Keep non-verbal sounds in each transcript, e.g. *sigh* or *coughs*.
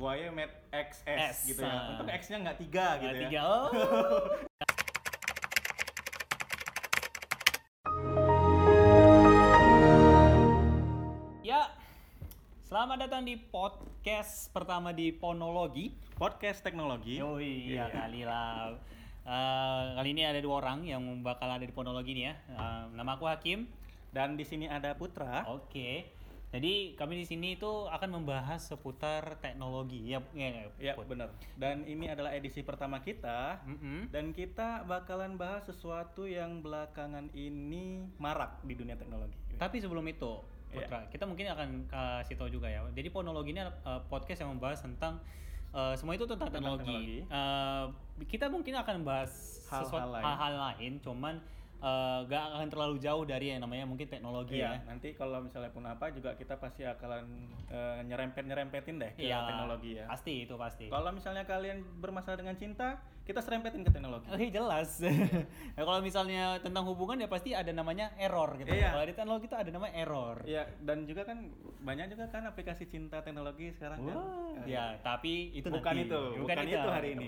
Huawei Mate XS S, gitu ya. ah. Untuk X-nya nggak tiga gitu ya. tiga oh *laughs* ya selamat datang di podcast pertama di Ponologi Podcast teknologi. Oh iya kali lah. Eh, kali ini ada dua orang yang bakal ada di Ponologi nih ya. Eh, nama aku Hakim. Dan di sini ada Putra. Oke. Jadi kami di sini itu akan membahas seputar teknologi. Ya, ya, Ya, Put. benar. Dan ini adalah edisi pertama kita. Mm-mm. Dan kita bakalan bahas sesuatu yang belakangan ini marak di dunia teknologi. Tapi sebelum itu, Putra, kita mungkin akan kasih tahu juga ya. Jadi Ponologi ini adalah eh, podcast yang membahas tentang eh, semua itu tentang, Tentang teknologi. teknologi. Eh, kita mungkin akan bahas Hal-hal lain. hal-hal lain, cuman eh, gak akan terlalu jauh dari yang namanya mungkin teknologi Iya, ya. nanti kalau misalnya pun apa juga kita pasti akan eh, nyerempet-nyerempetin deh ke Iya, teknologi ya. Pasti itu pasti. Kalau misalnya kalian bermasalah dengan cinta, kita serempetin ke teknologi. Oke jelas. *laughs* Nah, kalau misalnya tentang hubungan ya pasti ada namanya error gitu. Iya. Kalau di teknologi itu ada namanya error. Iya, dan juga kan banyak juga kan aplikasi cinta teknologi sekarang kan. Wah, Eh, ya, tapi itu Bukan nanti. itu, bukan itu hari ini.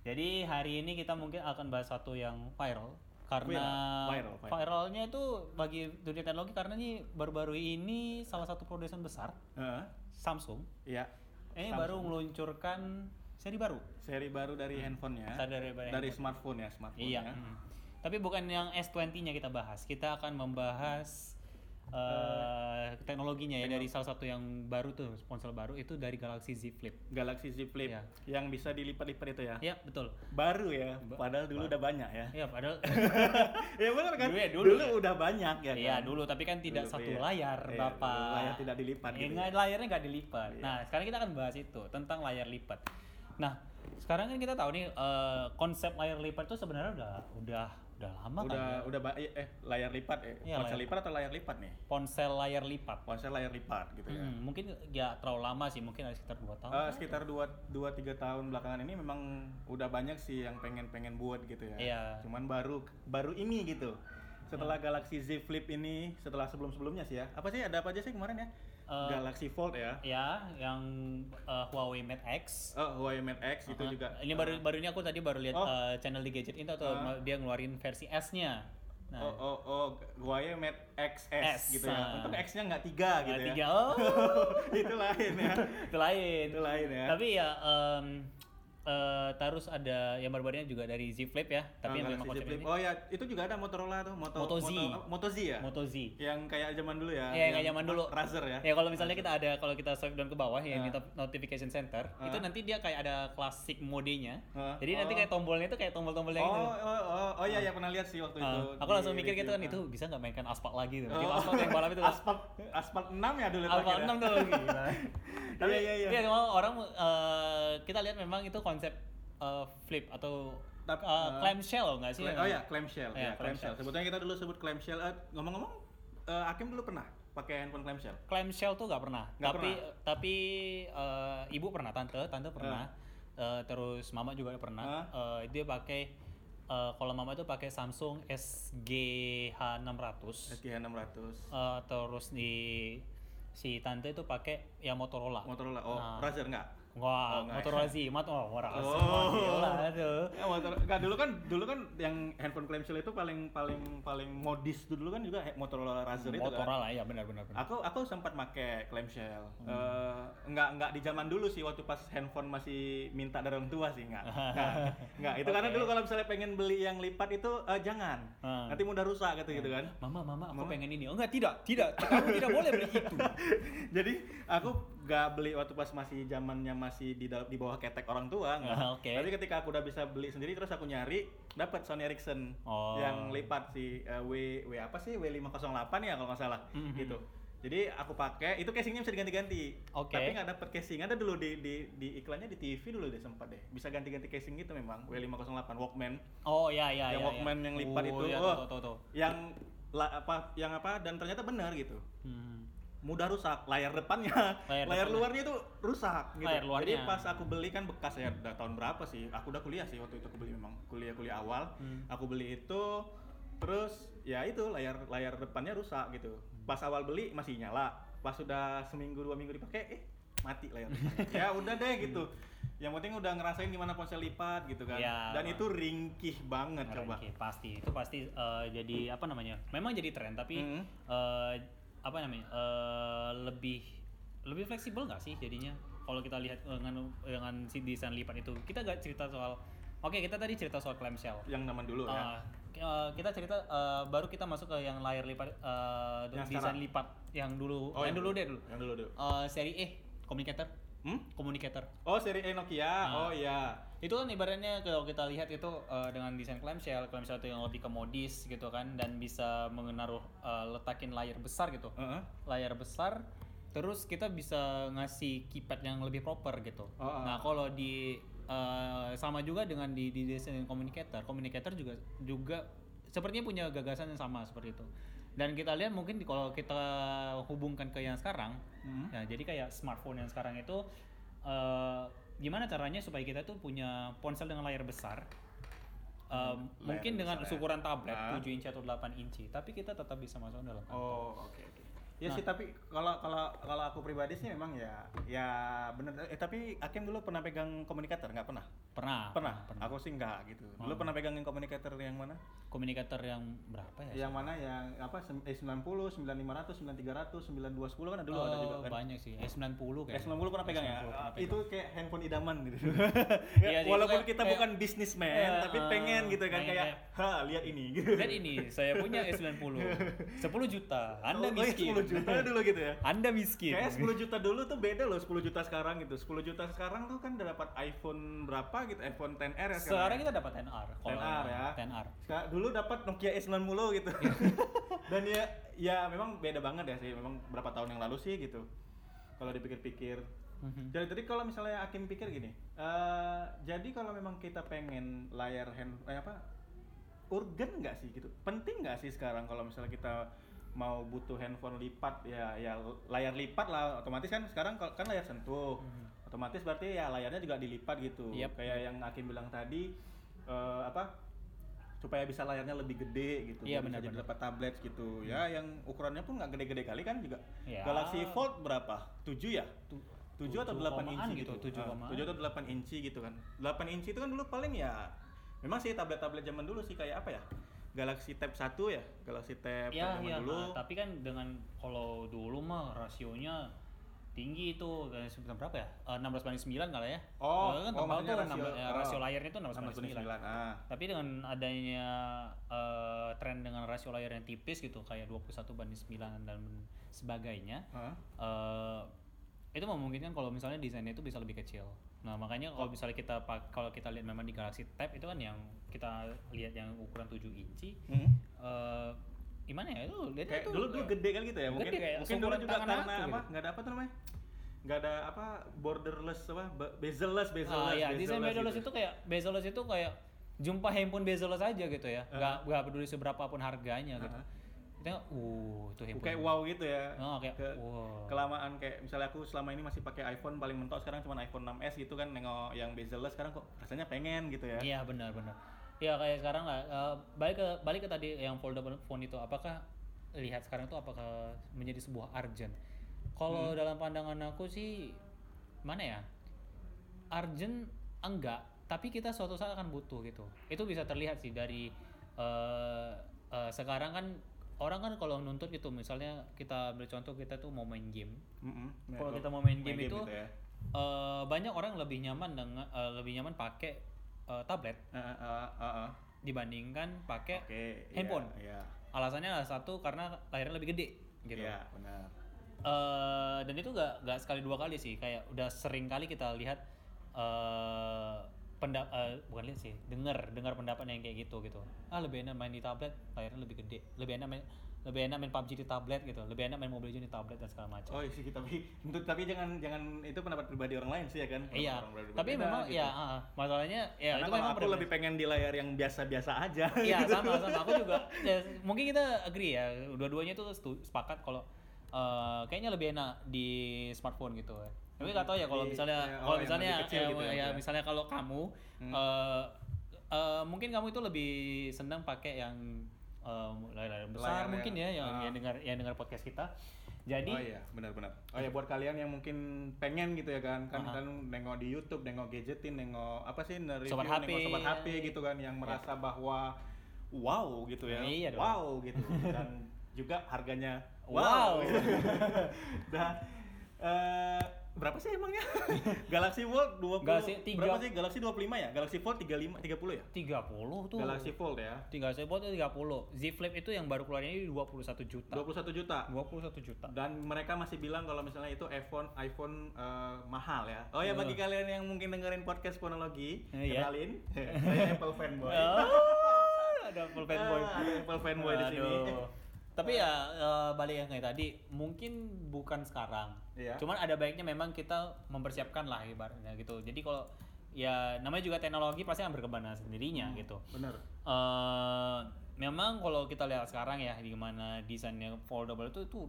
Jadi hari ini kita mungkin akan bahas satu yang viral karena Viral, viral, viral. viralnya itu bagi dunia teknologi karena ini baru-baru ini salah satu produsen besar Heeh, Samsung Iya. ini Samsung. baru meluncurkan seri baru Seri baru dari handphonenya. Seri dari- dari dari handphone. smartphone ya, smartphone Iya. ya. mm. Tapi bukan yang S20-nya kita bahas. Kita akan membahas eh, teknologinya ya dari salah satu yang baru tuh sponsor baru itu dari Galaxy Z Flip. Galaxy Z Flip Iya. yang bisa dilipat-lipat itu ya. Ya betul. Baru ya, padahal dulu udah banyak ya. Ya padahal *laughs* *laughs* ya benar kan? Dulu ya, dulu ya. udah banyak ya kan. Iya dulu tapi kan tidak Dulu, satu iya. layar Iya, bapak. dulu layar tidak dilipat Eh, gitu ya. layarnya nggak dilipat. Iya. Nah sekarang kita akan bahas itu tentang layar lipat. Nah sekarang kan kita tahu nih eh, konsep layar lipat itu sebenarnya udah udah udah lama kan Udah ya? udah ba- eh layar lipat eh. Iya, Ponsel layar. lipat atau layar lipat nih? Ponsel layar lipat. Ponsel layar lipat gitu ya. Hmm, mungkin ya terlalu lama sih, mungkin ada sekitar dua tahun. Eh, sekitar 2 2 3 tahun belakangan ini memang udah banyak sih yang pengen-pengen buat gitu ya. Iya. Cuman baru baru ini gitu. Setelah Galaxy Z Flip ini, setelah sebelum-sebelumnya sih ya. Apa sih ada apa aja sih kemarin ya? Eh, Galaxy Fold ya. Ya, yang eh, Huawei Mate X. Oh, Huawei Mate X itu Uh-huh. juga. Ini baru baru ini aku tadi baru lihat Oh. eh, channel di Gadget Info atau Ah. dia ngeluarin versi S-nya. Nah, Oh, oh, oh, Huawei Mate XS S, gitu ya. ah. Untuk X-nya nggak tiga gitu ya. tiga, oh, *laughs* itu lain ya. *laughs* itu lain. Itu lain ya. Tapi ya em, eh, terus ada yang baru-barunya juga dari Z Flip ya, tapi Ah, yang memang Z konsep Flip. ini Oh ya, itu juga ada Motorola tuh, Moto Moto Z. Moto, oh, Moto Z ya? Moto Z. Yang kayak zaman dulu ya. Iya, kayak zaman dulu. Razer ya. Ya kalau misalnya kita ada kalau kita swipe down ke bawah yang Ah. di not- notification center, Ah. itu nanti dia kayak ada klasik modenya. Ah. Jadi nanti Oh. kayak tombolnya itu kayak tombol-tombol yang Oh, itu. oh, oh, oh iya, ya pernah lihat sih waktu Ah, itu. aku langsung mikir gitu kan itu bisa nggak mainkan aspal lagi tuh. Oh. Aspal yang balap itu. Aspal aspal 6 ya dulu Aspal terakhir ya? 6 tuh. *laughs* Tapi Iya, iya, iya. orang eh, kita lihat memang itu konsep eh, flip atau Tap- eh, eh, clamshell nggak sih? Oh ya, clamshell. Iya, Ya, clamshell. clamshell. Sebetulnya kita dulu sebut clamshell. Ngomong-ngomong, eh, Hakim dulu pernah pakai handphone clamshell? Clamshell tuh nggak pernah. Nggak tapi tapi eh, ibu pernah, tante, tante pernah. Eh, terus mama juga pernah. Eh, dia pakai eh, kalau mama itu pakai Samsung SGH600. SGH 600. Eh, terus di si tante itu pakai ya Motorola. Motorola. Oh, Nah. Razer enggak? Wah, Oh, Z, Motorola. Wah, Razer. Oh. Gila tuh. Ya, motor, enggak dulu kan dulu kan yang handphone clamshell itu paling paling paling modis dulu kan juga Motorola Razer itu kan. Motorola ya benar benar benar. Aku aku sempat pakai clamshell. Hmm. Eh, enggak enggak di zaman dulu sih waktu pas handphone masih minta dari orang tua sih enggak. Enggak. enggak. Itu karena *laughs* Oke. dulu kalau misalnya pengen beli yang lipat itu eh, jangan. Hmm. Nanti mudah rusak gitu gitu kan. Mama, mama, aku Mama. pengen ini. Oh enggak, tidak, tidak. Kamu tidak boleh beli itu. *laughs* Jadi aku gak beli waktu pas masih zamannya masih di di bawah ketek orang tua. Ah, oke. Tapi ketika aku udah bisa beli sendiri terus aku nyari dapat Sony Ericsson Oh. yang lipat si eh, W W apa sih W508 ya kalau nggak salah Mhm. gitu. Jadi aku pakai itu casingnya bisa diganti-ganti. Oke. Tapi nggak dapet casing. Ada dulu di, di di iklannya di TV dulu deh sempat deh. Bisa ganti-ganti casing gitu memang W508 Walkman. Oh ya ya yang ya. Walkman ya. yang lipat Oh, itu. Ya, oh, tuh, tuh, tuh. Yang la- apa yang apa dan ternyata benar gitu Hmm. Mudah rusak layar depannya Layar *laughs* layar, depannya. luarnya itu rusak gitu Layar luarnya. jadi pas aku beli kan bekas ya udah tahun berapa sih aku udah kuliah sih waktu itu aku beli memang kuliah kuliah awal Hmm. aku beli itu terus ya itu layar layar depannya rusak gitu pas awal beli masih nyala pas sudah seminggu dua minggu dipakai eh mati layar depannya. ya udah deh *laughs* gitu yang penting udah ngerasain gimana ponsel lipat gitu kan Ya. dan itu ringkih banget coba Oke, pasti itu pasti eh, jadi apa namanya? Memang jadi tren tapi Mhm. eh, apa namanya? eh, lebih lebih fleksibel nggak sih jadinya? Kalau kita lihat eh, dengan dengan si desain lipat itu, kita gak cerita soal Oke, kita tadi cerita soal clamshell. yang zaman dulu ya Eh, eh, kita cerita eh, baru kita masuk ke yang layar lipat eh, Yang desain sekarang. lipat yang dulu Oh, yang dulu deh dulu. yang dulu dulu Eh, seri E communicator hmm? communicator oh seri E Nokia Ah. oh iya itu kan ibaratnya kalau kita lihat itu eh, dengan desain clamshell clamshell itu yang lebih ke modis gitu kan dan bisa mengenaruh eh, letakin layar besar gitu Heeh. layar besar terus kita bisa ngasih keypad yang lebih proper gitu Oh, oh. nah kalau di eh, sama juga dengan di, di desain communicator communicator juga juga sepertinya punya gagasan yang sama seperti itu dan kita lihat mungkin kalau kita hubungkan ke yang sekarang Hmm. Nah, jadi kayak smartphone yang sekarang itu eh, gimana caranya supaya kita tuh punya ponsel dengan layar besar? Eh, Hmm, mungkin layar dengan ya. ukuran tablet Ah. 7 inci atau 8 inci, tapi kita tetap bisa masuk dalam kantor. Oh, oke oke. Ya Nah. sih tapi kalau kalau kalau aku pribadi sih memang ya ya bener eh tapi Hakim dulu pernah pegang komunikator nggak pernah? Pernah, Pernah. Aku sih nggak gitu. Dulu Oh. pernah pegangin komunikator yang mana? Komunikator yang berapa ya? Yang mana yang apa sem- eh 90, 9500, 9300, 9210 kan ada dulu ada Oh, juga kan. banyak sih. S90 kayaknya. S90 pernah pegang ya? S90 pernah Itu kayak handphone idaman gitu. *laughs* Sih, Walaupun kayak- kita kayak- bukan bisnismen, Iya, tapi eh, pengen gitu kan pengen kayak, ha lihat ini gitu. Dan ini saya punya S90. 10 *laughs* juta. Anda Oh, iya, miskin. 10 juta dulu gitu ya. Anda miskin. Kayak 10 juta dulu tuh beda loh 10 juta sekarang gitu. 10 juta sekarang tuh kan udah dapat iPhone berapa gitu, iPhone 10R ya Sekarang ya? kita dapat 10R. Kalau 10R ya. 10R. Sekarang, dulu dapat Nokia S90 gitu. *laughs* Dan ya ya memang beda banget ya sih. Memang berapa tahun yang lalu sih gitu. Kalau dipikir-pikir. Mhm. Jadi, jadi kalau misalnya Akim pikir gini, eh jadi kalau memang kita pengen layar hand eh, apa urgen nggak sih gitu? Penting nggak sih sekarang kalau misalnya kita mau butuh handphone lipat ya ya layar lipat lah otomatis kan sekarang kan layar sentuh Mhm. otomatis berarti ya layarnya juga dilipat gitu Yep. kayak yang Akim bilang tadi eh, apa supaya bisa layarnya lebih gede gitu Iya, bisa jadi dapat tablet gitu ya yang ukurannya pun nggak gede-gede kali kan juga Ya. Galaxy Fold berapa 7 ya Tu- 7 atau 7 8 komaan inci gitu, gitu. 7 Ah, komaan. 7 atau 8 inci gitu kan. 8 inci itu kan dulu paling ya memang sih tablet-tablet zaman dulu sih kayak apa ya? Galaxy Tab 1 ya, Galaxy Tab Ya, ya, dulu. nah, tapi kan dengan kalau dulu mah rasionya tinggi itu sebutan berapa ya? Eh, 16 banding 9 kali ya? Oh, Eh, kan oh, tebal tuh, rasio- 16 oh. rasio layarnya itu 16 sama banding 9. 9. Ah. Tapi dengan adanya eh, tren dengan rasio layar yang tipis gitu kayak 21 banding 9 dan sebagainya, Ah. eh, itu memungkinkan kalau misalnya desainnya itu bisa lebih kecil. Nah makanya kalau misalnya kita pak- kalau kita lihat memang di Galaxy Tab itu kan yang kita lihat yang ukuran 7 inci, Hmm. eh gimana ya itu lihatnya Kayak itu dulu dulu gede kan gitu ya. Mungkin Gede kayak mungkin dulu seumuran juga karena aku apa? gitu. Nggak ada apa tuh namanya? Nggak ada apa borderless apa be- bezel-less bezel-less. Ah, ya, desain bezel-less bezel gitu. itu kayak bezel itu kayak jumpa handphone bezel aja gitu ya. Nggak nggak peduli seberapa pun harganya gitu. Uh-huh. Kita uh, itu handphone. kayak wow gitu ya. Oh, kayak Ke- wow. kelamaan kayak misalnya aku selama ini masih pakai iPhone paling mentok sekarang cuma iPhone 6s gitu kan nengok yang bezel-less sekarang kok rasanya pengen gitu ya. Iya benar benar. Ya kayak sekarang lah eh, balik ke balik ke tadi yang foldable phone itu apakah lihat sekarang itu apakah menjadi sebuah urgent? Kalau dalam pandangan aku sih mana ya? Urgent enggak, tapi kita suatu saat akan butuh gitu. Itu bisa terlihat sih dari eh eh, sekarang kan orang kan kalau nuntut gitu misalnya kita ambil contoh kita tuh mau main game. Mm-mm. Kalau Main- kita mau main game, itu gitu ya. eh, banyak orang lebih nyaman dengan eh, lebih nyaman pakai eh, tablet ah, ah, ah, ah. dibandingkan pakai Oke, handphone. Iya. Alasannya adalah satu karena layarnya lebih gede gitu. Iya, benar. Eh, dan itu gak, gak sekali dua kali sih, kayak udah sering kali kita lihat pendap eh, bukan lihat sih, dengar dengar pendapat yang kayak gitu gitu. Ah lebih enak main di tablet, layarnya lebih gede. Lebih enak main lebih enak main PUBG di tablet gitu. Lebih enak main Mobile Legends di tablet dan segala macam. Oh iya sih tapi untuk *laughs* tapi jangan jangan itu pendapat pribadi orang lain sih ya kan. iya, Orang pribadi tapi beda memang gitu. ya ah, masalahnya ya Karena itu memang aku lebih pengen di layar yang biasa-biasa aja. *laughs* Iya gitu. sama sama aku juga. Ya, mungkin kita agree ya. Dua-duanya tuh setu- sepakat kalau eh, kayaknya lebih enak di smartphone gitu. Tapi nggak tahu ya kalau misalnya ya, oh, kalau misalnya kecil ya, gitu ya, ya, ya. misalnya kalau kamu Hmm. eh, eh, mungkin kamu itu lebih senang pakai yang eh, layar-layar besar Layar mungkin ya yang- yang, ah. yang dengar yang dengar podcast kita. Jadi oh iya, benar-benar. Oh ya buat kalian yang mungkin pengen gitu ya kan, kan Aha. kan nengok di YouTube, nengok gadgetin, nengok apa sih nge-review, Sobat nengok HP. sobat HP gitu kan yang merasa bahwa wow gitu ya. Iya dong. wow gitu. Dan *laughs* juga harganya Wow. wow. *laughs* Dan eh, berapa sih emangnya? *laughs* Galaxy Fold 20 Galaxy tiga- berapa sih? Galaxy 25 ya? Galaxy Fold 35 30 ya? 30 tuh. Galaxy Fold ya. Tinggal saya buat 30. Z Flip itu yang baru keluar ini 21 juta. 21 juta. 21 juta. Dan mereka masih bilang kalau misalnya itu iPhone iPhone eh, mahal ya. Oh ya Oh. bagi kalian yang mungkin dengerin podcast Phonology, Eh, iya. kenalin, *laughs* saya Apple fanboy. Oh, ada full *laughs* fanboy. Ah, ada Apple fanboy di sini. Tapi ya eh, balik yang kayak tadi, mungkin bukan sekarang. Iya. Cuman ada baiknya memang kita mempersiapkan lah ibaratnya gitu. Jadi kalau ya namanya juga teknologi pasti akan berkembang sendirinya gitu. Bener. eh memang kalau kita lihat sekarang ya di mana desainnya foldable itu tuh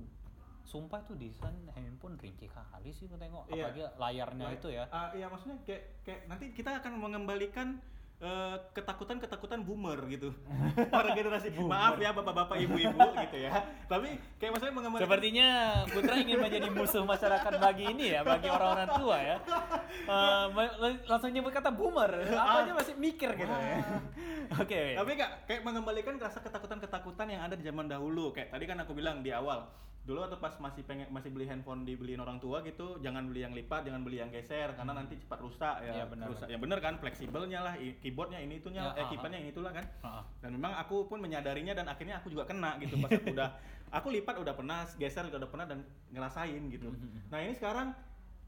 sumpah tuh desain handphone rinci kali sih gue tengok Iya. apalagi layarnya itu ya Ah, iya maksudnya kayak kayak nanti kita akan mengembalikan eh, ketakutan-ketakutan boomer gitu. *laughs* Para generasi maaf ya bapak-bapak ibu-ibu gitu ya. Tapi kayak maksudnya mengembalikan sepertinya Putra ingin menjadi musuh masyarakat bagi ini ya bagi orang-orang tua ya Eh, ma- langsung nyebut kata boomer apa aja masih mikir gitu ya *laughs* oke Tapi kak, kayak mengembalikan rasa ketakutan-ketakutan yang ada di zaman dahulu. Kayak tadi kan aku bilang di awal, dulu atau pas masih pengen masih beli handphone dibeliin orang tua gitu, jangan beli yang lipat, jangan beli yang geser karena nanti cepat rusak ya. Iya, benar, rusak. Ya bener kan, fleksibelnya lah, keyboardnya ini itunya, Ya, eh ah, keypadnya ini itulah kan. Ah, Dan memang aku pun menyadarinya dan akhirnya aku juga kena gitu pas aku udah *laughs* aku lipat udah pernah, geser udah pernah dan ngerasain gitu. Mhm. Nah ini sekarang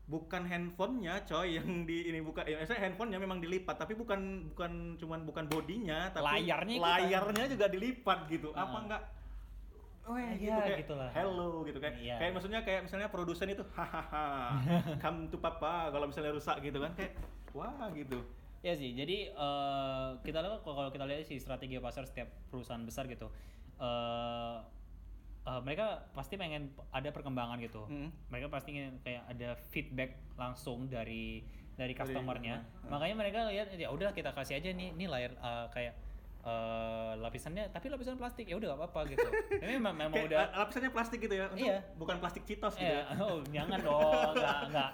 bukan handphonenya coy yang di ini bukan ya saya handphonenya memang dilipat tapi bukan bukan cuman bukan bodinya tapi Layarnya ikutan. layarnya juga dilipat gitu apa Nah. enggak Weh, Iya, gitu kayak gitulah. hello gitu kayak Iya. kayak maksudnya kayak misalnya produsen itu hahaha *laughs* come to papa kalau misalnya rusak gitu kan kayak wah gitu Ya sih, jadi eh, kita lihat kalau kita lihat sih strategi pasar setiap perusahaan besar gitu, eh eh, mereka pasti pengen ada perkembangan gitu. Mm. Mereka pasti ingin kayak ada feedback langsung dari dari customernya. ah. Makanya mereka lihat ya udah kita kasih aja nih nih layar eh, kayak eh, lapisannya tapi lapisan plastik ya udah gak apa-apa gitu. Tapi memang, memang kayak udah la- lapisannya plastik gitu ya untuk Iya. bukan plastik citos gitu eh, ya oh, jangan dong, nggak nggak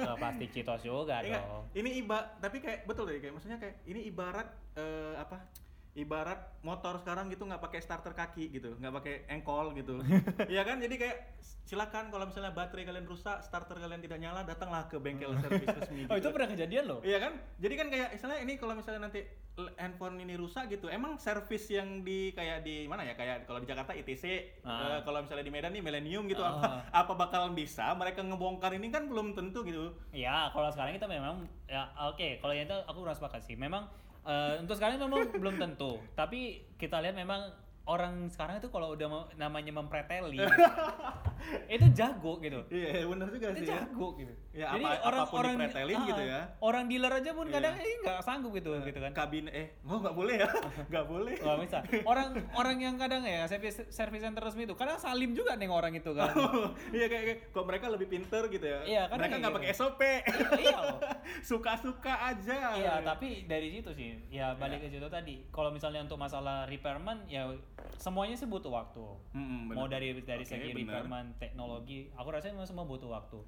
nggak plastik citos juga Iya dong. ini iba tapi kayak betul deh kayak maksudnya kayak ini ibarat eh, apa ibarat motor sekarang gitu nggak pakai starter kaki gitu nggak pakai engkol gitu *laughs* Iya kan jadi kayak silakan kalau misalnya baterai kalian rusak starter kalian tidak nyala datanglah ke bengkel servis resmi Oh itu gitu. pernah kejadian loh. Iya kan? Jadi kan kayak misalnya ini kalau misalnya nanti handphone ini rusak gitu, emang servis yang di kayak di mana ya? Kayak kalau di Jakarta ITC, Ah. eh, kalau misalnya di Medan nih Millennium gitu, Ah. apa apa bakalan bisa mereka ngebongkar ini kan belum tentu gitu. Ya, kalau sekarang kita memang ya oke, kalau yang itu aku kurang sepakat sih. Memang eh, untuk sekarang memang belum tentu. Tapi kita lihat memang orang sekarang itu kalau udah mau- namanya mempreteli *laughs* itu jago gitu. Iya benar juga Itu sih ya. jago gitu. Ya, apa- apa pun dipretelin gitu ya. Orang dealer aja pun Iya. kadang eh nggak sanggup gitu gitu kan. Kabin eh, oh nggak boleh ya, *laughs* nggak boleh. Wah, bisa. Orang orang yang kadang ya service service center resmi itu kadang salim juga nih orang itu kan. *laughs* Iya kayak, kayak kok mereka lebih pinter gitu ya. Iya, kan mereka nggak gitu. pakai SOP. iya. Suka-suka aja. Iya, tapi dari situ sih, ya balik ke situ tadi. Kalau misalnya untuk masalah repairman, ya semuanya sih butuh waktu. Bener. Mau dari dari Oke, segi repairman teknologi, aku rasa memang semua butuh waktu.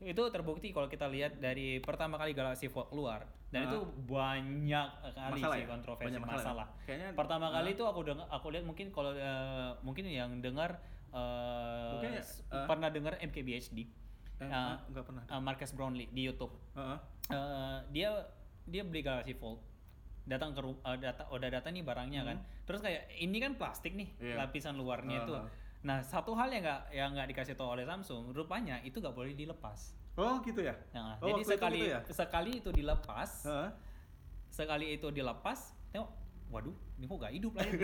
Itu terbukti kalau kita lihat dari pertama kali Galaxy Fold keluar, dan Ah. itu banyak kali Masalah sih ya? kontroversi Banyak masalah masalah. ya? Kayaknya- pertama ah. kali itu aku dengar, aku lihat mungkin kalau eh, mungkin yang dengar Mungkin ya, s- ah. pernah dengar MKBHD, Eh, Ah, nggak pernah. eh, Marcus Brownlee di YouTube. Heeh. Eh, dia dia beli Galaxy Fold datang ke eh, data udah data nih barangnya kan terus kayak ini kan plastik nih Hmm. Iya. lapisan luarnya itu Aha. nah satu hal yang nggak yang nggak dikasih tahu oleh Samsung rupanya itu nggak boleh dilepas Oh gitu ya. nah, Oh, jadi itu sekali gitu ya? sekali itu dilepas Heeh. sekali itu dilepas tengok waduh ini kok gak hidup lagi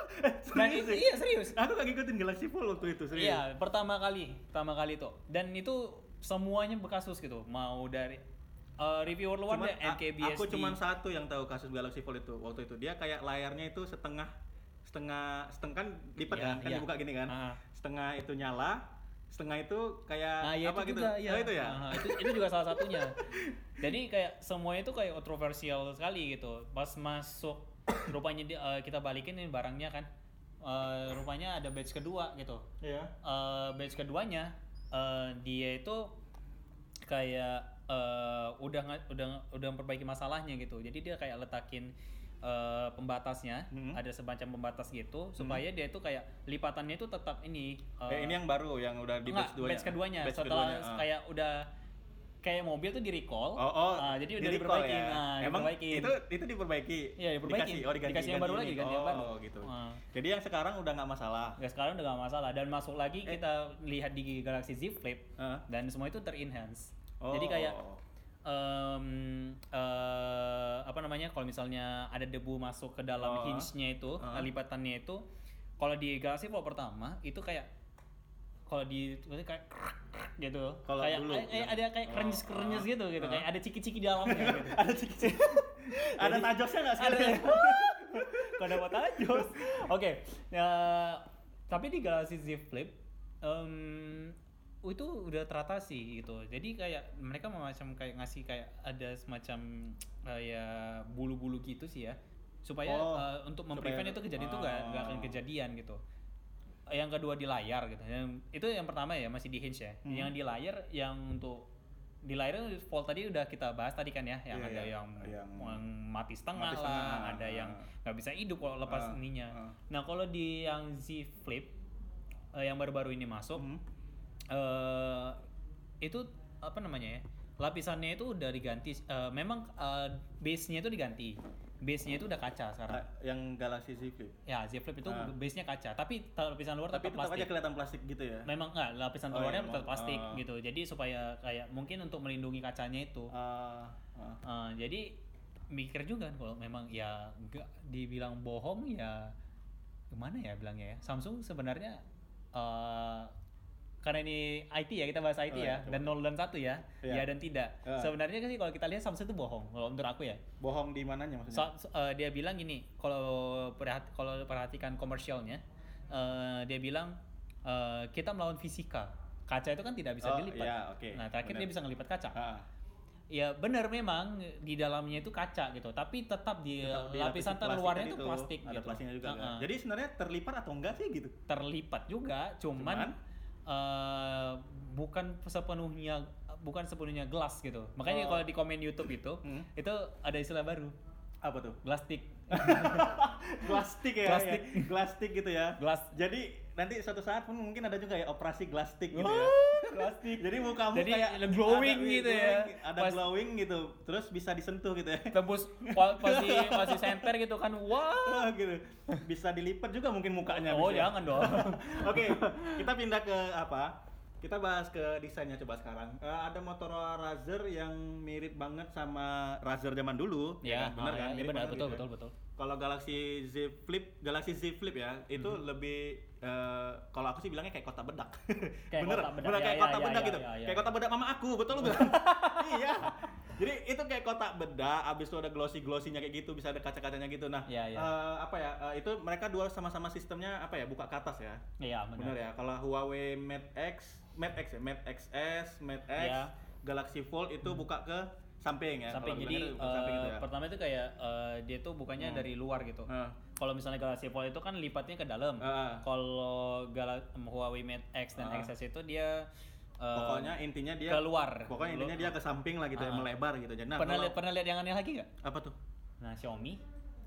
*laughs* nah itu ya? iya serius Aku gak ngikutin Galaxy Fold waktu itu serius. Iya, pertama kali, pertama kali itu. Dan itu semuanya berkasus gitu. Mau dari eh, reviewer luar Cuman, deh, MKBHD. aku cuman satu yang tahu kasus Galaxy Fold itu waktu itu. Dia kayak layarnya itu setengah setengah setengah kan lipat Iya, kan, kan iya. dibuka gini kan. Ah. Setengah itu nyala, setengah itu kayak Nah, ya apa itu gitu. juga, iya. Oh, itu ya. Nah, itu, itu juga salah satunya. *laughs* Jadi kayak semuanya itu kayak kontroversial sekali gitu. Pas masuk, rupanya di- eh, kita balikin nih barangnya kan. eh, rupanya ada batch kedua gitu. Iya. Eh, batch keduanya eh, dia itu kayak eh, udah udah udah memperbaiki masalahnya gitu. Jadi dia kayak letakin eh, pembatasnya, Hmm. ada semacam pembatas gitu supaya dia itu kayak lipatannya itu tetap ini eh, Eh, ini yang baru yang udah di enggak, batch batch keduanya Batch setelah keduanya, ah. kayak udah kayak mobil tuh di recall. Oh, oh, ah, jadi udah di recall diperbaikin. ya. Nah, Emang diperbaikin. itu itu diperbaiki. Iya, diperbaikin. Dikasih, oh diganti, Dikasih yang baru lagi, ini. ganti yang oh, baru. gitu. Ah. Jadi yang sekarang udah nggak masalah. Ya sekarang udah gak masalah dan masuk lagi Eh. kita lihat di Galaxy Z Flip Ah. dan semua itu terenhance. Oh. Jadi kayak em, eh, apa namanya kalau misalnya ada debu masuk ke dalam Oh. hinge-nya itu, Ah. lipatannya itu kalau di Galaxy Fold pertama itu kayak kalau di kayak gitu. Kalau kayak dulu, eh, yang- ada kayak oh, krenyes-krenyes ah, gitu gitu, ah. kayak ada ciki-ciki di dalamnya *laughs* gitu. ada ciki *laughs* ada tajosnya nggak sih? ada *laughs* kau dapat tajos oke ya tapi di Galaxy Z Flip em, itu udah teratasi gitu jadi kayak mereka macam kayak ngasih kayak ada semacam kayak bulu-bulu gitu sih ya supaya Oh, eh, untuk memprevent supaya- itu kejadian itu nggak nggak akan Oh. kejadian gitu yang kedua di layar gitu yang itu yang pertama ya masih di hinge ya Hmm. yang di layar yang untuk di layar Volt tadi udah kita bahas tadi kan ya yang Iya, ada iya. yang, Yang yang mati setengah mati lah setengah, ada ah. yang nggak bisa hidup kalau lepas Ah, ininya ah. nah kalau di yang Z Flip eh, yang baru-baru ini masuk Hmm. Eh itu apa namanya ya lapisannya itu udah diganti eh, memang eh, base-nya itu diganti base-nya itu udah kaca sekarang Ah, yang Galaxy Z Flip. ya Z Flip itu Ah. base-nya kaca tapi lapisan luar Tapi tetap tetap plastik aja kelihatan plastik gitu ya. memang enggak lapisan Oh, luarnya iya, tetap plastik Ah. gitu jadi supaya kayak mungkin untuk melindungi kacanya itu Ah, ah. Uh, jadi mikir juga kan kalau memang ya enggak dibilang bohong ya gimana ya bilangnya ya Samsung sebenarnya uh, karena ini IT ya kita bahas IT Oh, ya iya, dan nol dan satu ya Iya. ya dan tidak Ah. sebenarnya sih kalau kita lihat Samsung itu bohong kalau menurut aku ya Bohong di mananya maksudnya? So- so- uh, dia bilang gini kalau perhat kalau perhatikan komersialnya uh, dia bilang uh, kita melawan fisika kaca itu kan tidak bisa Oh, dilipat iya, oke. nah terakhir Benar. dia bisa ngelipat kaca Ah. Ya benar memang di dalamnya itu kaca gitu, tapi tetap di Tetap lapisan di lapis plastik terluarnya itu plastik ada gitu. plastiknya juga kan? Uh-uh. Jadi sebenarnya terlipat atau enggak sih gitu? terlipat juga, cuman, Cuman? Eh, bukan sepenuhnya bukan sepenuhnya gelas gitu. Makanya Oh. kalau di komen YouTube itu Hmm. itu ada istilah baru, Apa tuh? plastik. Plastik *laughs* ya, Plastik. ya. Plastik gitu ya. Gelas. Jadi nanti suatu saat pun mungkin ada juga ya operasi plastik gitu ya. Wah, plastik. Jadi mukamu Jadi kayak glowing ada- gitu ya. Ada Pas- glowing gitu. Terus bisa disentuh gitu ya. Tembus pasti pasti center gitu kan. Wah. Wah, *laughs* gitu. Bisa dilipat juga mungkin mukanya. Oh, bisa. jangan dong. *laughs* Oke, kita pindah ke apa? Kita bahas ke desainnya coba sekarang. Eh, ada Motorola Razr yang mirip banget sama Razr zaman dulu. ya, kan? benar ah, kan? ya, benar banget betul gitu ya. betul betul. Kalau Galaxy Z Flip, Galaxy Z Flip ya, itu Mhm. lebih eh, kalau aku sih bilangnya kayak kotak bedak. Kayak *laughs* bener, kotak bedak, bener ya, kayak ya, kotak ya, bedak ya, gitu. ya, ya. Kayak kotak bedak mama aku, betul lu bilang. *laughs* iya. Jadi itu kayak kotak bedak, abis itu ada glossy glossinya kayak gitu, bisa ada kaca-kacanya gitu. Nah, Iya, iya. eh, apa ya? eh, itu mereka dua sama-sama sistemnya apa ya? Buka ke atas ya. Iya, Benar benar. ya. Kalau Huawei Mate X, Mate X ya, Mate XS, Mate X, Iya. Galaxy Fold itu buka ke samping ya. Samping jadi buka samping eh, gitu ya. pertama itu kayak eh, dia tuh bukannya Hmm. dari luar gitu. Nah, Kalau misalnya Galaxy Fold itu kan lipatnya ke dalam. ah. Kalau Gala- Huawei Mate X dan Ah. XS itu dia eh, pokoknya intinya dia keluar. Pokoknya intinya dia ke samping lah gitu ya, Ah. melebar gitu. Jadi nah, pernah lihat pernah lihat yang aneh lagi nggak? apa tuh? Nah Xiaomi,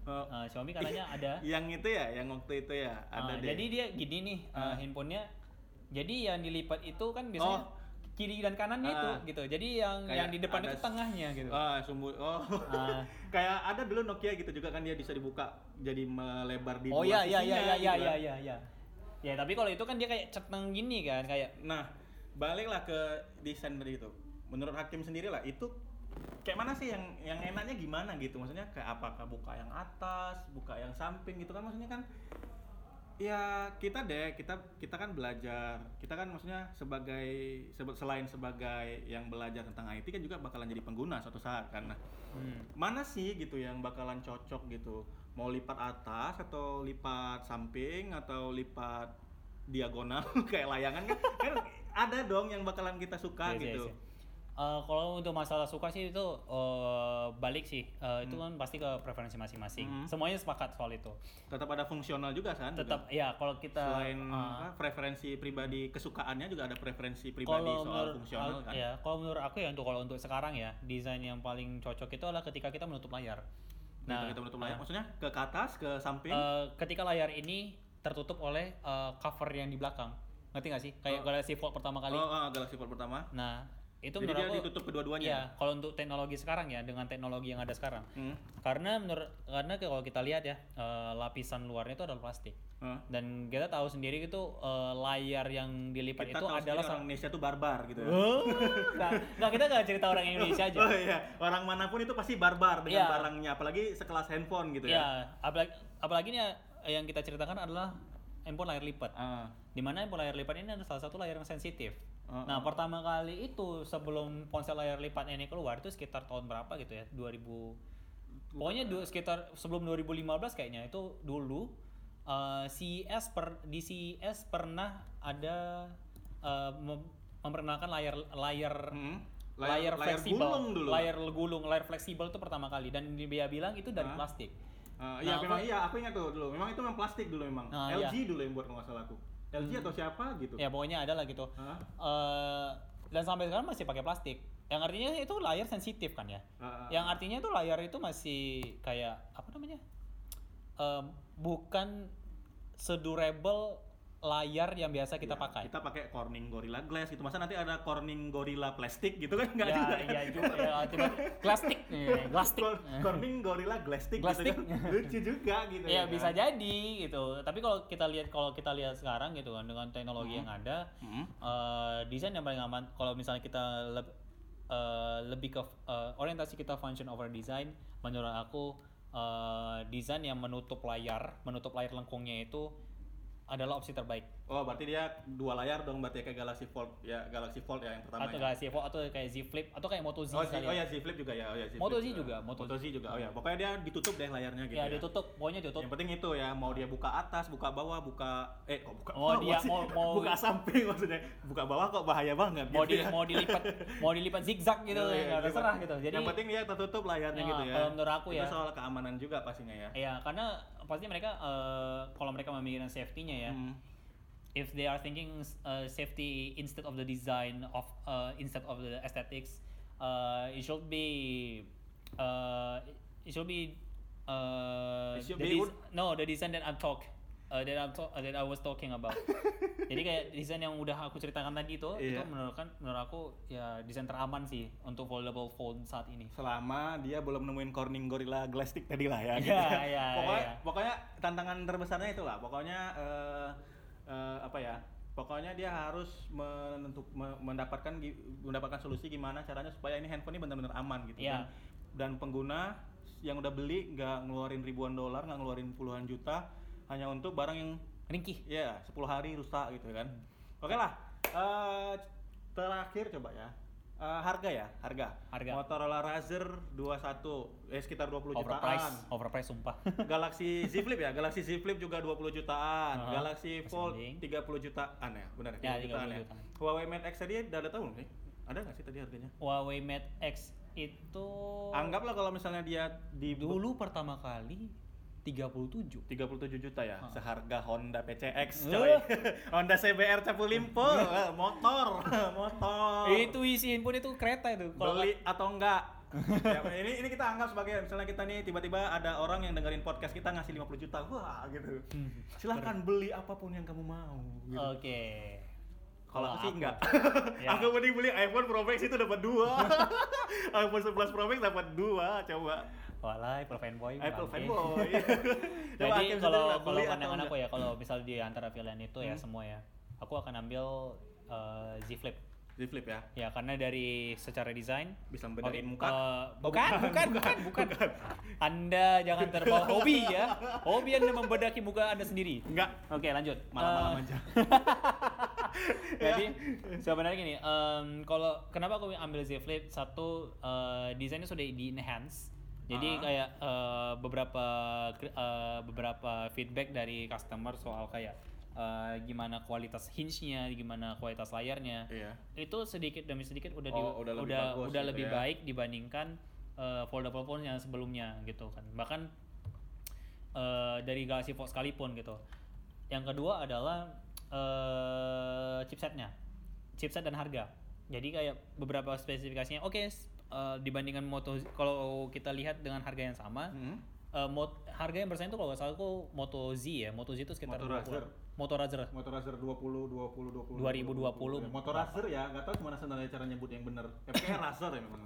Oh, eh, Xiaomi katanya *laughs* ada. yang itu ya, yang waktu itu ya, ada Ah, deh. jadi dia gini nih eh, Ah. handphonenya. Jadi yang dilipat itu kan biasanya Oh. Kiri dan kanannya itu Ah. gitu. Jadi yang Kayak yang di depan itu tengahnya gitu. Ah, sumbu. Oh. Ah. *laughs* Kayak ada dulu Nokia gitu juga kan dia bisa dibuka jadi melebar di Oh iya iya iya sisinya iya iya gitu iya kan. iya iya. Ya tapi kalau itu kan dia kayak ceteng gini kan kayak Nah, baliklah ke desain tadi itu. Menurut Hakim sendiri lah itu kayak mana sih yang yang enaknya gimana gitu? Maksudnya kayak apakah buka yang atas, buka yang samping gitu kan maksudnya kan ya kita deh kita kita kan belajar. Kita kan maksudnya sebagai selain sebagai yang belajar tentang IT kan juga bakalan jadi pengguna suatu saat Nah, hmm. mana sih gitu yang bakalan cocok gitu? Mau lipat atas atau lipat samping atau lipat diagonal *laughs* kayak layangan kan, kan ada dong yang bakalan kita suka Iya, iya, gitu. iya. Eh, kalau untuk masalah suka sih itu eh, balik sih, Eh, itu kan pasti ke preferensi masing-masing. Hmm. Semuanya sepakat soal itu. Tetap ada fungsional juga kan? juga? Tetap ya kalau kita selain eh, apa, preferensi pribadi kesukaannya juga ada preferensi pribadi soal menurut fungsional aku- kan? ya kalau menurut aku ya untuk kalau untuk sekarang ya desain yang paling cocok itu adalah ketika kita menutup layar. Nah, kita menutup layar. Maksudnya ke atas, ke samping. eh, ketika layar ini tertutup oleh eh, cover yang di belakang, ngerti nggak sih? Kayak Galaxy Fold pertama kali. oh, oh, Galaxy Fold pertama. Nah itu Jadi menurut dia aku ditutup kedua-duanya. Iya, kalau untuk teknologi sekarang ya dengan teknologi yang ada sekarang. Hmm. Karena menurut karena kalau kita lihat ya eh, lapisan luarnya itu adalah plastik. Hah? Dan kita tahu sendiri itu eh, layar yang dilipat Kita itu tahu adalah orang Indonesia tuh barbar gitu ya. Oh, nggak, kita nggak cerita orang Indonesia aja. *laughs* Oh iya, orang mana pun itu pasti barbar dengan Iya. barangnya, apalagi sekelas handphone gitu ya. Ya, apalagi apalagi nih yang kita ceritakan adalah handphone layar lipat. Ah, Di mana handphone layar lipat ini adalah salah satu layar yang sensitif. Ah, Nah, pertama kali itu sebelum ponsel layar lipat ini keluar itu sekitar tahun berapa gitu ya? 2000 Pokoknya du- sekitar sebelum 2015 kayaknya itu dulu eh, CES per di CES pernah ada eh, mem- memperkenalkan layar layar hmm. layar, fleksibel, gulung dulu. layar gulung, layar fleksibel itu pertama kali dan dia bilang itu dari Hah? plastik. Ah, iya, Nah, memang aku- iya, aku ingat tuh dulu. Memang itu memang plastik dulu memang. Nah, LG iya. dulu yang buat kalau nggak salah aku. LG atau siapa gitu. Ya pokoknya ada lah gitu. Hah? Eh, dan sampai sekarang masih pakai plastik. Yang artinya itu layar sensitif kan ya. Ah, ah, Yang artinya itu layar itu masih kayak apa namanya? Eh, bukan sedurable layar yang biasa kita Iya, pakai. Kita pakai Corning Gorilla Glass gitu. Masa nanti ada Corning Gorilla plastik gitu kan enggak ya, juga. iya juga ya, tiba plastik nih, *laughs* plastik. Cor- Corning Gorilla Glastick gitu kan. Lucu juga gitu Ya kan. bisa jadi gitu. Tapi kalau kita lihat kalau kita lihat sekarang gitu kan dengan teknologi yang ada, Hmm. eh, desain yang paling aman kalau misalnya kita leb- eh, lebih ke eh, orientasi kita function over design menurut aku eh, desain yang menutup layar menutup layar lengkungnya itu adalah opsi terbaik Oh, berarti dia dua layar dong berarti kayak Galaxy Fold ya Galaxy Fold ya yang pertama atau ya. Galaxy Fold atau kayak Z Flip atau kayak Moto Z Oh, Z, oh ya. ya Z Flip juga ya. Oh ya Z Moto Flip Z juga, Moto Moto Z juga. Oh ya, pokoknya dia ditutup deh layarnya gitu ya ya. ditutup pokoknya ditutup Yang penting itu ya, mau dia buka atas, buka bawah, buka eh kok buka Oh, dia sih? mau- mau- buka samping maksudnya. Buka bawah kok bahaya banget mau gitu di ya. mau dilipat mau dilipat zigzag gitu Oh, iya, ya iya. terserah gitu jadi yang penting dia tertutup layarnya Ya, gitu ya. kalau menurut aku Itu ya. soal keamanan juga pastinya ya. ya karena pasti mereka eh, kalau mereka memikirkan safety-nya ya Hmm. If they are thinking uh, safety instead of the design of uh, instead of the aesthetics uh, it should be uh, it should be uh, It should the be des- no the design that I'm talk uh, that I'm talk- uh, that I was talking about *laughs* jadi kayak desain yang udah aku ceritakan tadi itu itu Iya. menurut kan menurut aku ya desain teraman sih untuk foldable phone saat ini Selama dia belum nemuin Corning Gorilla Glastick tadi lah ya. Iya, gitu. iya, pokoknya, iya. pokoknya tantangan terbesarnya itulah. Pokoknya eh, eh, apa ya? Pokoknya dia harus menentuk, me- mendapatkan mendapatkan solusi gimana caranya supaya ini handphone ini benar-benar aman gitu Iya. kan. Dan pengguna yang udah beli nggak ngeluarin ribuan dolar, nggak ngeluarin puluhan juta hanya untuk barang yang ringkih ya 10 hari rusak gitu kan. Oke lah. eh, terakhir coba ya. Eh, harga ya, harga. Harga. Motorola Razr 21 eh sekitar 20 overprice jutaan. overprice sumpah *laughs* Galaxy Z Flip ya, Galaxy Z Flip juga 20 jutaan. Aha, Galaxy masih Fold mending. 30 jutaan ya, benar Ya, 30 jutaan 30 ya. jutaan. Huawei Mate X tadi udah ada tahu nggak sih? Ada nggak sih tadi harganya? Huawei Mate X itu Anggaplah kalau misalnya dia di dulu pertama kali 37 37 juta ya, seharga Honda PCX Eh. coy. *laughs* Honda CBR Capu Limpo, eh, *laughs* motor, *laughs* motor. itu isiin pun itu kereta itu. Kalau beli atau enggak ya, ini ini kita anggap sebagai misalnya kita nih tiba-tiba ada orang yang dengerin podcast kita ngasih 50 juta. Wah gitu. Hmm. silahkan beli apa pun yang kamu mau gitu. oke. Kalau aku sih enggak Ya. aku mending beli iPhone Pro Max itu dapat dua. iPhone 11 Pro Max dapat dua coba Walah, Apple fanboy. Apple bangke. fanboy *laughs* Jadi kalau kalau pandangan aku ya, kalau misal di antara pilihan itu ya Hmm. semua ya, aku akan ambil eh, Z Flip. di flip ya Ya karena dari secara desain bisa membedain muka eh, Oh, *laughs* bukan, bukan, bukan, bukan, Anda jangan terbawa *laughs* hobi ya. Hobi Anda membedaki muka Anda sendiri. enggak Oke, lanjut. malam-malam Eh, aja Jadi sebenarnya gini, kalau kenapa aku ambil Z Flip satu desainnya sudah di enhance. Jadi Ah. kayak eh, beberapa eh, beberapa feedback dari customer soal kayak eh, gimana kualitas hinge-nya, gimana kualitas layarnya. Iya. Itu sedikit demi sedikit udah di- Oh, udah lebih udah bagus udah gitu lebih ya. baik dibandingkan eh, foldable phone yang sebelumnya gitu kan. Bahkan eh, dari Galaxy Fold sekalipun gitu. Yang kedua adalah eh, chipsetnya, chipset dan harga. Jadi kayak beberapa spesifikasinya oke s- eh, dibandingkan Moto kalau kita lihat dengan harga yang sama, Hmm. eh, mot- harga yang bersaing itu kalau nggak salah aku Moto Z ya, Moto Z itu sekitar Moto 20. Razr. Moto Razr. Motorazer 20 20 20 2020. Motorazer ya, nggak tahu gimana sebenarnya cara nyebut yang bener. Ya *coughs* Razer ya memang.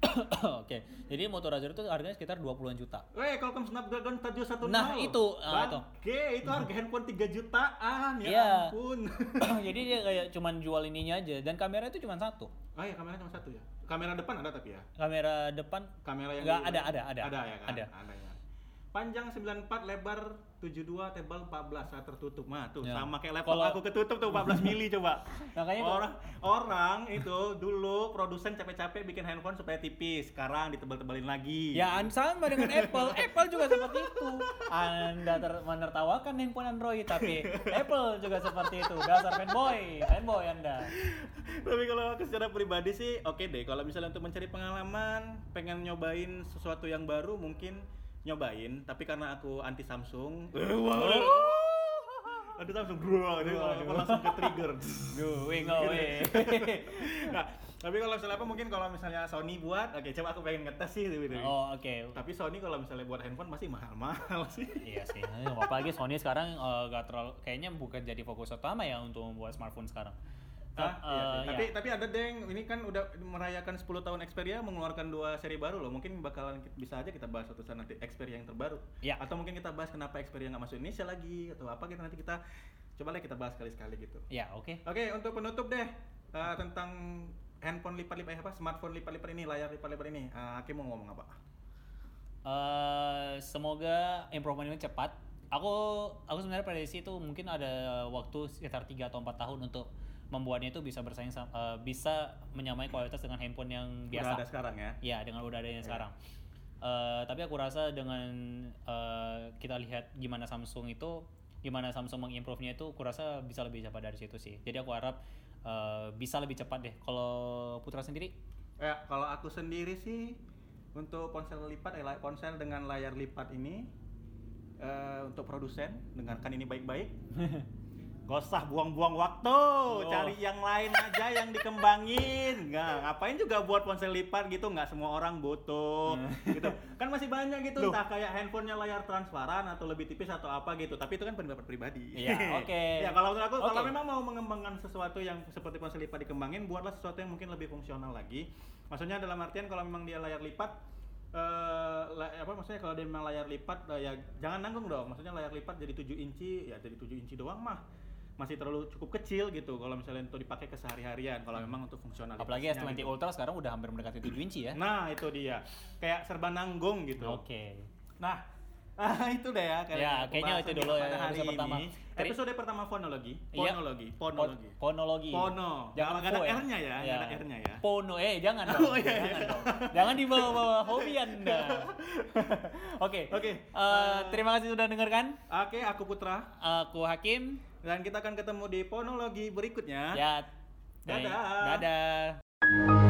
*coughs* Oke, jadi Moto Razr itu harganya sekitar 20-an juta. Weh, Qualcomm Snapdragon 710. Nah, itu, ah, itu. Oke, itu harga handphone 3 jutaan ya Iya. ampun. *coughs* jadi dia kayak cuman jual ininya aja dan kamera itu cuma satu. Oh ya, kameranya cuma satu ya. Kamera depan ada tapi ya. Kamera depan Kamera yang Nggak, di- ada, ada, ada. Ada ya kan? Ada. Ada ya. Panjang 94, lebar 72, tebal 14 saat tertutup. Mah tuh Ya. sama kayak laptop aku ketutup tuh 14 mili coba. *laughs* Makanya orang orang itu dulu produsen capek-capek bikin handphone supaya tipis, sekarang ditebal-tebalin lagi. Ya, sama dengan Apple. Apple juga seperti itu. Anda ter- menertawakan handphone Android, tapi Apple juga seperti itu. Dasar fanboy, fanboy Anda. Tapi kalau aku secara pribadi sih oke deh. Kalau misalnya untuk mencari pengalaman, pengen nyobain sesuatu yang baru mungkin nyobain. Tapi karena aku anti Samsung, *laughs* anti Samsung, bro, jadi kalau langsung ke trigger. *laughs* Going away. *laughs* nah, tapi kalau misalnya apa mungkin kalau misalnya Sony buat, oke coba aku pengen ngetes sih gitu. Oh, oke. Tapi Sony kalau misalnya buat handphone masih mahal-mahal sih. Iya sih, apalagi Sony sekarang eh, gak terlalu, kayaknya bukan jadi fokus utama ya untuk membuat smartphone sekarang. Ah, Eh, iya sih. ya. Tapi tapi ada deng, ini kan udah merayakan 10 tahun Xperia mengeluarkan dua seri baru loh. Mungkin bakalan bisa aja kita bahas suatu saat nanti Xperia yang terbaru. Ya. Atau mungkin kita bahas kenapa Xperia nggak masuk Indonesia lagi atau apa gitu nanti kita coba deh kita bahas sekali-sekali gitu. Ya, oke. Oke, untuk penutup deh eh, tentang handphone lipat-lipat eh, apa smartphone lipat-lipat ini, layar lipat-lipat ini. Eh, Hakim mau ngomong apa? Eh, semoga improvement ini cepat. Aku aku sebenarnya prediksi itu mungkin ada waktu sekitar 3 atau 4 tahun untuk membuatnya itu bisa bersaing eh, bisa menyamai kualitas dengan handphone yang biasa. Udah ada sekarang ya. Ya, dengan udah adanya Iya. sekarang. Eh, tapi aku rasa dengan eh, kita lihat gimana Samsung itu, gimana Samsung mengimprove-nya itu, aku rasa bisa lebih cepat dari situ sih. Jadi aku harap eh, bisa lebih cepat deh. Kalau Putra sendiri, Ya, kalau aku sendiri sih untuk ponsel lipat, eh, ponsel dengan layar lipat ini eh, untuk produsen dengarkan ini baik-baik. *laughs* Gak usah buang-buang waktu, cari yang lain aja yang dikembangin. Nggak, ngapain juga buat ponsel lipat gitu, nggak semua orang butuh. gitu. Kan masih banyak gitu, Loh. entah kayak handphonenya layar transparan atau lebih tipis atau apa gitu. Tapi itu kan pendapat pribadi. Iya, oke. *laughs* ya kalau menurut aku, kalau Oke. memang mau mengembangkan sesuatu yang seperti ponsel lipat dikembangin, buatlah sesuatu yang mungkin lebih fungsional lagi. Maksudnya dalam artian kalau memang dia layar lipat, eh la- apa maksudnya kalau dia memang layar lipat, eh, ya jangan nanggung dong. Maksudnya layar lipat jadi 7 inci, ya jadi 7 inci doang mah masih terlalu cukup kecil gitu kalau misalnya untuk dipakai kesehari-harian kalau memang untuk fungsionalitas apalagi S20 Ultra sekarang udah hampir mendekati 7 inci ya. nah itu dia kayak serba nanggung gitu Oke. nah *laughs* ah, itu deh ya kayak Ya, kayaknya itu dulu ya, hari episode pertama. ini. Teri- episode pertama fonologi Iya. fonologi fonologi Ponologi. Pono. Jangan Nggak ada ya. R-nya ya, nggak ada R-nya ya. Pono, eh jangan *laughs* dong. Oh, iya, jangan iya. dong. Jangan dibawa-bawa hobi Anda. *laughs* Oke. Oke, Eh, eh, terima kasih sudah dengarkan. oke aku Putra Aku Hakim. Dan kita akan ketemu di fonologi berikutnya Ya. Dadah. Dadah.